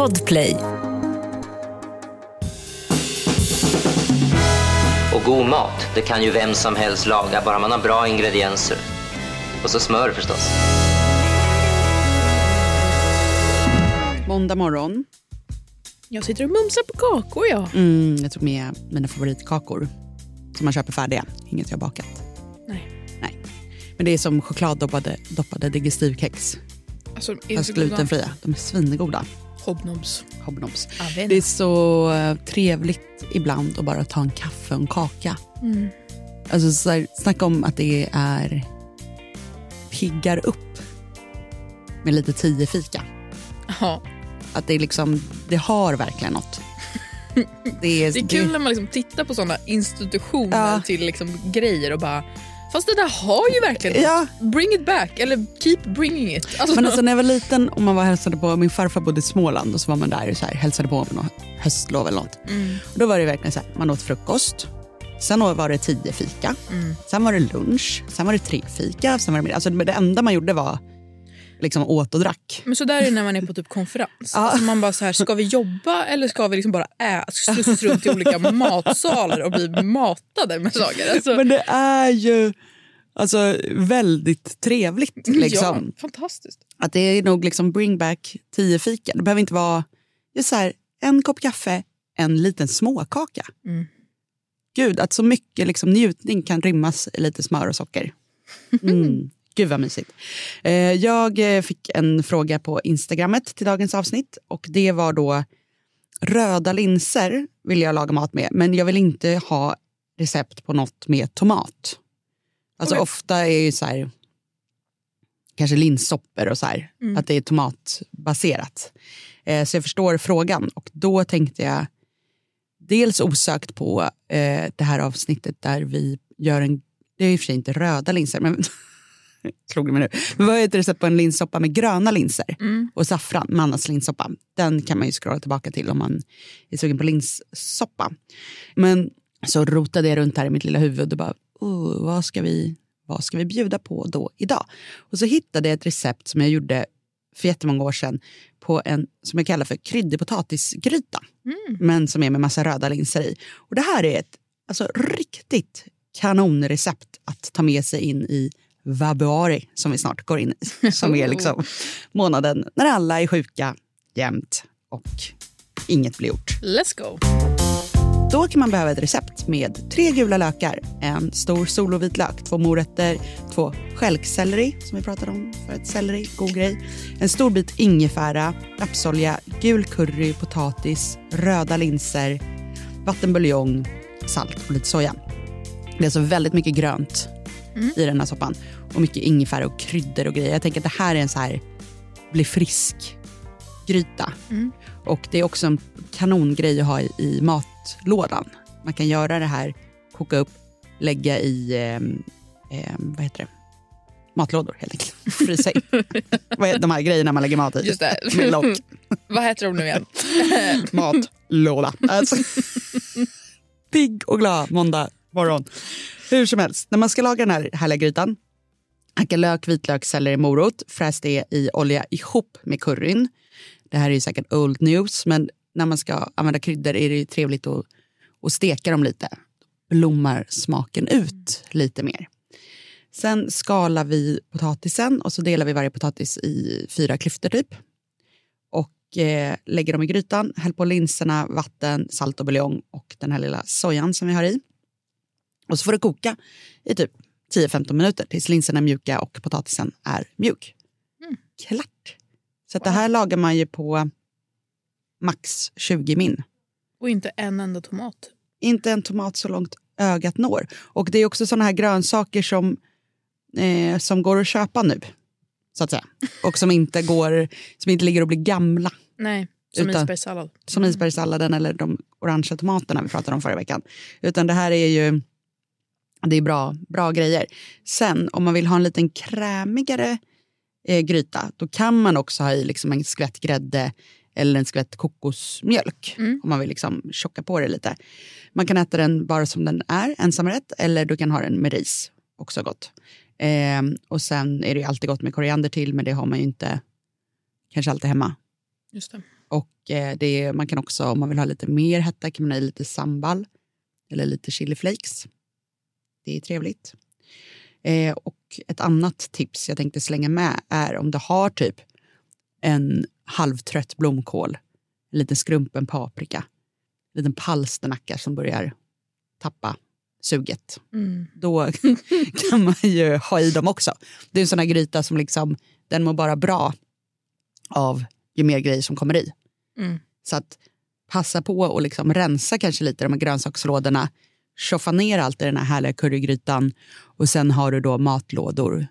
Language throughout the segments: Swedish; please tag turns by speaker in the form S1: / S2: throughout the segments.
S1: Podplay.
S2: Och god mat, det kan ju vem som helst laga, bara man har bra ingredienser. Och så smör förstås.
S3: Måndag morgon.
S4: Jag sitter och mumsar på kakor ja.
S3: Mm, jag tog med mina favoritkakor som man köper färdiga, inget jag bakat.
S4: Nej.
S3: Nej. Men det är som chokladdoppade doppade digestivkex.
S4: Alltså, är
S3: Fast glutenfria. De är svingoda.
S4: Hobnobs.
S3: Hobnobs. Det är så eh, trevligt ibland att bara ta en kaffe och en kaka.
S4: Mm.
S3: Alltså så här, snacka om att det är piggar upp med lite tio fika.
S4: Ja.
S3: Att det är liksom, det har verkligen något. Det är,
S4: Det är kul när man liksom tittar på såna institutioner
S3: Ja.
S4: till liksom grejer och bara Fast det där har ju verkligen
S3: Ja.
S4: Bring it back, eller keep bringing it. Alltså,
S3: Men alltså när jag var liten och man var hälsade på, min farfar bodde i Småland och så var man där och så här, hälsade på något höstlov eller något.
S4: Mm.
S3: Och då var det verkligen så här, man åt frukost, sen var det tio fika,
S4: Mm.
S3: sen var det lunch, sen var det tre fika, sen var det. Alltså det enda man gjorde var liksom åt och drack.
S4: Men så där är det när man är på typ konferens.
S3: Ja.
S4: Alltså man bara så här, ska vi jobba eller ska vi liksom bara äta, slussas runt till olika matsalar och bli matade med saker? Alltså,
S3: Men det är ju alltså, väldigt trevligt. Liksom.
S4: Ja, fantastiskt.
S3: Att det är nog liksom bring back tio fika. Det behöver inte vara just så här, en kopp kaffe, en liten småkaka.
S4: Mm.
S3: Gud, att så mycket liksom, njutning kan rymmas i lite smör och socker. Mm. Gud vad mysigt. Eh, jag eh, fick en fråga på Instagrammet till dagens avsnitt och det var då röda linser vill jag laga mat med men jag vill inte ha recept på något med tomat. Alltså
S4: Okej.
S3: ofta är ju så här kanske linssoppor och så här,
S4: Mm.
S3: att det är tomatbaserat. Eh, så jag förstår frågan och då tänkte jag dels osökt på eh, det här avsnittet där vi gör en, det är i och för sig inte röda linser, men slog mig nu. Men vad är ett recept på en linssoppa med gröna linser
S4: Mm.
S3: och saffran, Mannas linssoppa. Den kan man ju scrolla tillbaka till om man är sugen på linssoppa. Men så rotade jag runt här i mitt lilla huvud och bara, oh, vad, ska vi, vad ska vi bjuda på då idag? Och så hittade jag ett recept som jag gjorde för jättemånga år sedan på en som jag kallar för kryddig potatisgryta. Men som är med massa röda linser i. Och det här är ett alltså, riktigt kanonrecept att ta med sig in i vabuari som vi snart går in i. Som är liksom månaden när alla är sjuka jämt och inget blir gjort.
S4: Let's go.
S3: Då kan man behöva ett recept med tre gula lökar, en stor solovitlök, två morötter, två stjälkselleri som vi pratade om för ett selleri, god grej, en stor bit ingefära, rapsolja, gul curry, potatis, röda linser, vattenbuljong, salt och lite soja. Det är alltså väldigt mycket grönt i den här soppan och mycket ingefära och kryddor och grejer. Jag tänker att det här är en så här bli frisk gryta. Och det är också en kanongrej att ha i, i matlådan. Man kan göra det här, koka upp, lägga i ehm, vad heter det? matlådor helt enkelt. Frysa in. De här grejerna man lägger mat i.
S4: Just det.
S3: Med lock.
S4: Vad heter de nu igen?
S3: Matlåda. Alltså. Pigg och glad måndag morgon. Hur som helst, när man ska laga den här härliga grytan Hacka lök, vitlök, selleri, morot. Fräs det i olja ihop med curryn. Det här är ju säkert old news, men när man ska använda kryddor är det ju trevligt att, att steka dem lite. Blommar smaken ut lite mer. Sen skalar vi potatisen och så delar vi varje potatis i fyra klyftor typ. Och eh, lägger dem i grytan, häll på linserna, vatten, salt och buljong och den här lilla sojan som vi har i. Och så får det koka i typ 10-15 minuter tills linserna är mjuka och potatisen är mjuk. Klart! Så att det här lagar man ju på max 20 min.
S4: Och inte en enda tomat.
S3: Inte en tomat så långt ögat når. Och det är också såna här grönsaker som, eh, som går att köpa nu. Så att säga. Och som inte, går, som inte ligger och blir gamla.
S4: Nej, som
S3: Utan-
S4: isbergssallad.
S3: Som isbergssalladen eller de orangea tomaterna vi pratade om förra veckan. Utan det här är ju det är bra, bra grejer. Sen om man vill ha en liten krämigare eh, gryta då kan man också ha i liksom en skvätt grädde eller en skvätt kokosmjölk
S4: Mm.
S3: om man vill liksom tjocka på det lite. Man kan äta den bara som den är, ensamrätt, eller du kan ha den med ris, också gott. Eh, och sen är det ju alltid gott med koriander till, men det har man ju inte kanske alltid hemma.
S4: Just det.
S3: Och eh, det är, man kan också, om man vill ha lite mer hetta, kan man ha i lite sambal eller lite chili flakes. Det är trevligt. Eh, och ett annat tips jag tänkte slänga med är om du har typ en halvtrött blomkål, en liten skrumpen paprika, en liten palsternacka som börjar tappa suget.
S4: Mm.
S3: Då kan man ju ha i dem också. Det är en sån här gryta som liksom, den mår bara bra av ju mer grejer som kommer i.
S4: Mm.
S3: Så att passa på och liksom rensa kanske lite de här grönsakslådorna. Tjoffa ner allt i den här härliga currygrytan och sen har du då matlådor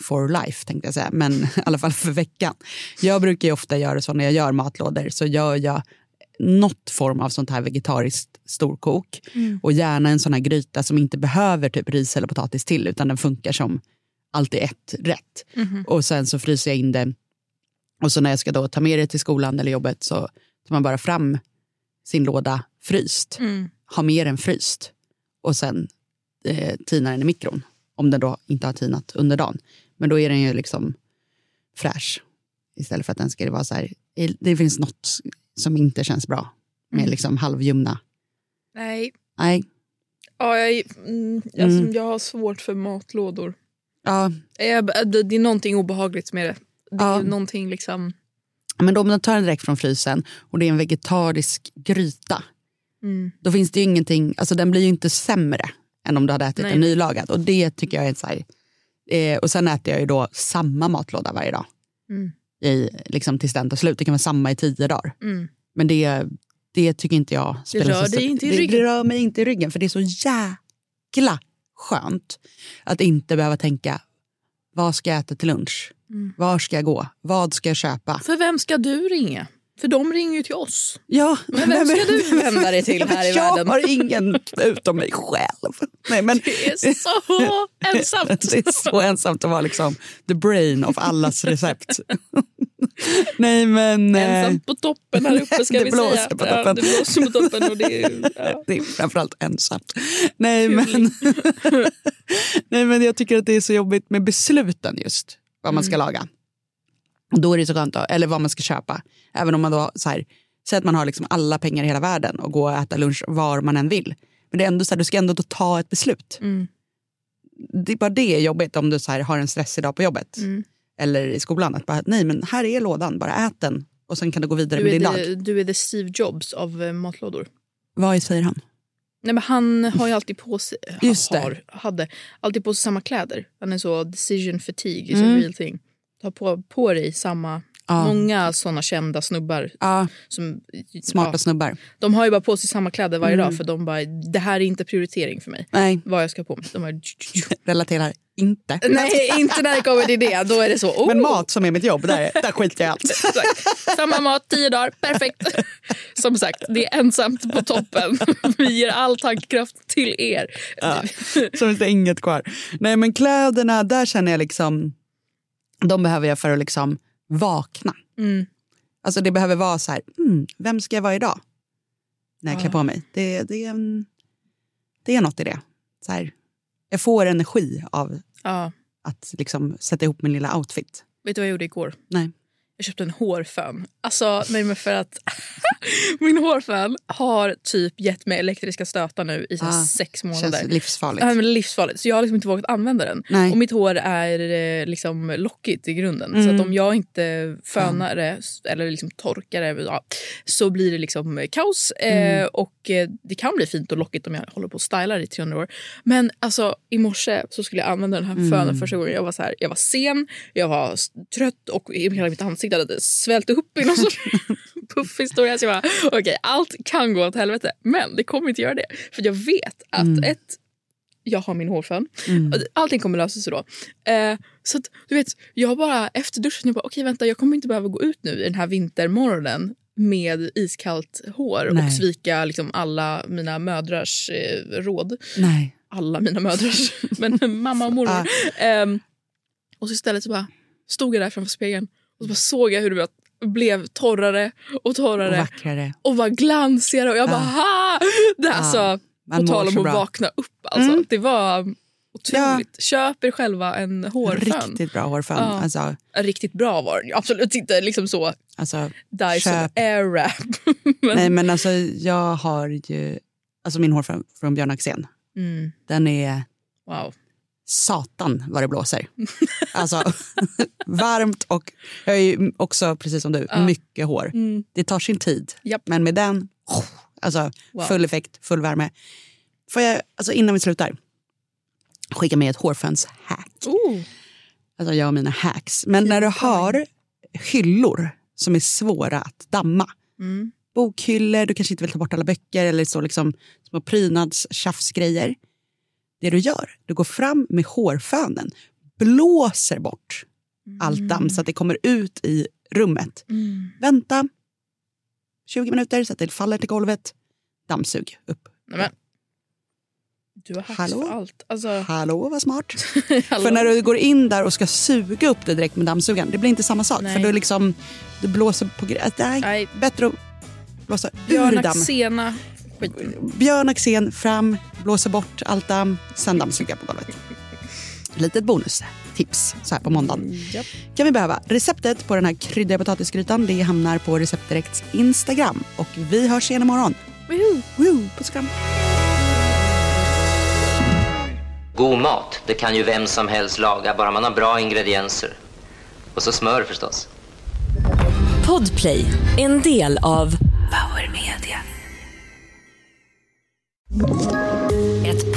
S3: for life tänkte jag säga, men i alla fall för veckan. Jag brukar ju ofta göra så när jag gör matlådor så gör jag något form av sånt här vegetariskt storkok och gärna en sån här gryta som inte behöver typ ris eller potatis till utan den funkar som alltid ett rätt. Och sen så fryser jag in det och så när jag ska då ta med det till skolan eller jobbet så tar man bara fram sin låda fryst,
S4: Mm.
S3: ha med den fryst och sen eh, tinar den i mikron om den då inte har tinat under dagen. Men då är den ju liksom fräsch istället för att den ska vara så här. Det finns något som inte känns bra med liksom halvljumna.
S4: Nej.
S3: Nej,
S4: Ja, jag, mm, alltså, jag har svårt för matlådor.
S3: ja,
S4: Jag, det det är någonting obehagligt med det. Det är
S3: Ja.
S4: ju liksom...
S3: men då om man tar den direkt från frysen och det är en vegetarisk gryta.
S4: Mm.
S3: Då finns det ju ingenting, alltså den blir ju inte sämre än om du hade ätit
S4: Nej.
S3: en nylagad. Och det tycker jag är så här, eh, och sen äter jag ju då samma matlåda varje dag.
S4: Mm.
S3: I, liksom tills den tar slut. Det kan vara samma i tio dagar.
S4: Mm.
S3: Men det, det tycker inte jag spelar
S4: rör
S3: så stor-
S4: inte
S3: det, det rör mig inte i ryggen för det är så jäkla skönt att inte behöva tänka vad ska jag äta till lunch?
S4: Mm.
S3: Var ska jag gå? Vad ska jag köpa?
S4: För vem ska du ringa? För de ringer ju till oss.
S3: Ja,
S4: Men vem ska du vända dig till här i
S3: jag
S4: världen?
S3: har ingen utom mig själv. Nej, men
S4: Det är så ensamt.
S3: det är så ensamt att vara liksom the brain of allas recept. Nej men... eh,
S4: Ensam på toppen här uppe ska
S3: Det
S4: vi
S3: blåser
S4: säga.
S3: på
S4: Ja, det blåser på toppen. Och det är, ja.
S3: Det är framförallt ensamt. Nej men, nej men jag tycker att det är så jobbigt med besluten just. Vad man ska laga. Då är det så skönt, eller vad man ska köpa. Även om man då, så här, säg att man har liksom alla pengar i hela världen och gå och äta lunch var man än vill. Men det är ändå så här, du ska ändå då ta ett beslut.
S4: Mm.
S3: Det är bara det är jobbigt om du så här, har en stressig dag på jobbet.
S4: Mm.
S3: Eller i skolan. Att bara, nej men här är lådan, bara ät den. Och sen kan du gå vidare
S4: Du,
S3: med din
S4: the,
S3: dag.
S4: du är the Steve Jobs av eh, matlådor.
S3: Vad säger han?
S4: Nej, men han har ju alltid på sig,
S3: Just
S4: har, hade alltid på sig samma kläder. Han är så decision fatigue is
S3: Mm.
S4: a real thing. Ta på, på dig samma...
S3: Ja.
S4: Många såna kända snubbar.
S3: Ja,
S4: Som,
S3: smarta
S4: ja,
S3: snubbar.
S4: de har ju bara på sig samma kläder varje
S3: Mm.
S4: dag för de bara, det här är inte prioritering för mig.
S3: Nej,
S4: Vad jag ska på mig. De bara,
S3: relaterar inte.
S4: Nej, inte när det kommer till det. Då är det så. Oh,
S3: Men mat som är mitt jobb, där, där skiter jag i allt.
S4: Samma mat, tio dagar, perfekt. Som sagt, det är ensamt på toppen. Vi ger all tankekraft till er.
S3: Ja, så finns det inget kvar. Nej men kläderna, där känner jag liksom, de behöver jag för att liksom vakna.
S4: Mm.
S3: Alltså det behöver vara så här, mm, vem ska jag vara idag? När jag
S4: Ja.
S3: klär på mig. Det, det, är en- det är något i det. Så här, jag får energi av
S4: Ja.
S3: att liksom sätta ihop min lilla outfit.
S4: Vet du vad jag gjorde igår?
S3: Nej.
S4: Jag köpte en hårfön. Alltså, nej men för att min hårfön har typ gett mig elektriska stötar nu i så
S3: Ah,
S4: sex månader.
S3: Känns livsfarligt.
S4: Ja, men livsfarligt. Så jag har liksom inte vågat använda den.
S3: Nej.
S4: Och mitt hår är eh, liksom lockigt i grunden. Så
S3: Mm.
S4: att om jag inte fönar det eller liksom torkar det ja, så blir det liksom eh, kaos.
S3: Mm.
S4: Eh, och eh, det kan bli fint och lockigt om jag håller på och stylar i 300 år. Men alltså i morse så skulle jag använda den här
S3: Mm.
S4: fönen första gången. Jag var, så här, jag var sen, jag var trött och hela mitt ansikte hade svällt upp i någon sorts puffhistoria. Så jag bara, okej, allt kan gå åt helvete. Men det kommer inte göra det. För jag vet att
S3: Mm.
S4: ett, jag har min hårfön.
S3: Mm.
S4: Allting kommer lösa sig då. Eh, så att, du vet, jag bara efter duschen, jag bara, okej vänta, jag kommer inte behöva gå ut nu i den här vintermorgonen med iskallt hår
S3: Nej.
S4: och svika liksom, alla mina mödrars eh, råd.
S3: Nej.
S4: Alla mina mödrars, men mamma och mormor.
S3: Ah.
S4: Ehm, och så istället så bara stod jag där framför spegeln och så bara såg jag hur det blev torrare och
S3: Och
S4: torrare
S3: vackrare.
S4: och var glansigare och jag bara ha! Det, alltså,
S3: Man
S4: på tal om att
S3: bra.
S4: vakna upp. Alltså.
S3: Mm.
S4: Det var Otroligt. Köp er själva en hårfön.
S3: Riktigt bra hårfön.
S4: Ja.
S3: Alltså,
S4: Riktigt bra var den absolut inte liksom så
S3: alltså,
S4: Dyson
S3: Köp.
S4: Airwrap. men,
S3: nej men alltså jag har ju, alltså min hårfön från Björn Axén,
S4: mm,
S3: den är
S4: wow.
S3: Satan vad det blåser. Alltså varmt och jag är ju också precis som du,
S4: Ja.
S3: mycket hår.
S4: Mm.
S3: Det tar sin tid.
S4: Japp.
S3: Men med den, alltså
S4: Wow.
S3: full effekt, full värme. Får jag, alltså innan vi slutar, skicka med ett hårföns-hack.
S4: Oh.
S3: Alltså jag och mina hacks. Men när du har hyllor som är svåra att damma.
S4: Mm.
S3: Bokhyllor, du kanske inte vill ta bort alla böcker eller så liksom små prydnadstjafsgrejer. Det du gör, du går fram med hårfönen, blåser bort allt damm så att det kommer ut i rummet.
S4: Mm.
S3: Vänta 20 minuter så att det faller till golvet. Dammsug upp.
S4: Nej, men. Du har hacks
S3: Hallå?
S4: för allt. Alltså,
S3: Hallå vad smart. För när du går in där och ska suga upp det direkt med dammsugaren, det blir inte samma sak.
S4: Nej.
S3: För du, liksom, du blåser på grejer. Nej,
S4: Nej,
S3: bättre att blåsa ur
S4: Björn
S3: damm.
S4: Axena.
S3: Björn Axén fram, blåser bort allt damm, sen dammsuga på golvet. Litet bonustips så här på måndagen.
S4: Japp.
S3: kan vi behöva. Receptet på den här kryddiga potatisgrytan det hamnar på Receptdirekts Instagram. Och vi hörs igen imorgon.
S4: Woohoo.
S3: Woo, puss och kram.
S2: God mat, det kan ju vem som helst laga, bara man har bra ingredienser. Och så smör förstås.
S1: Podplay, en del av Power Media.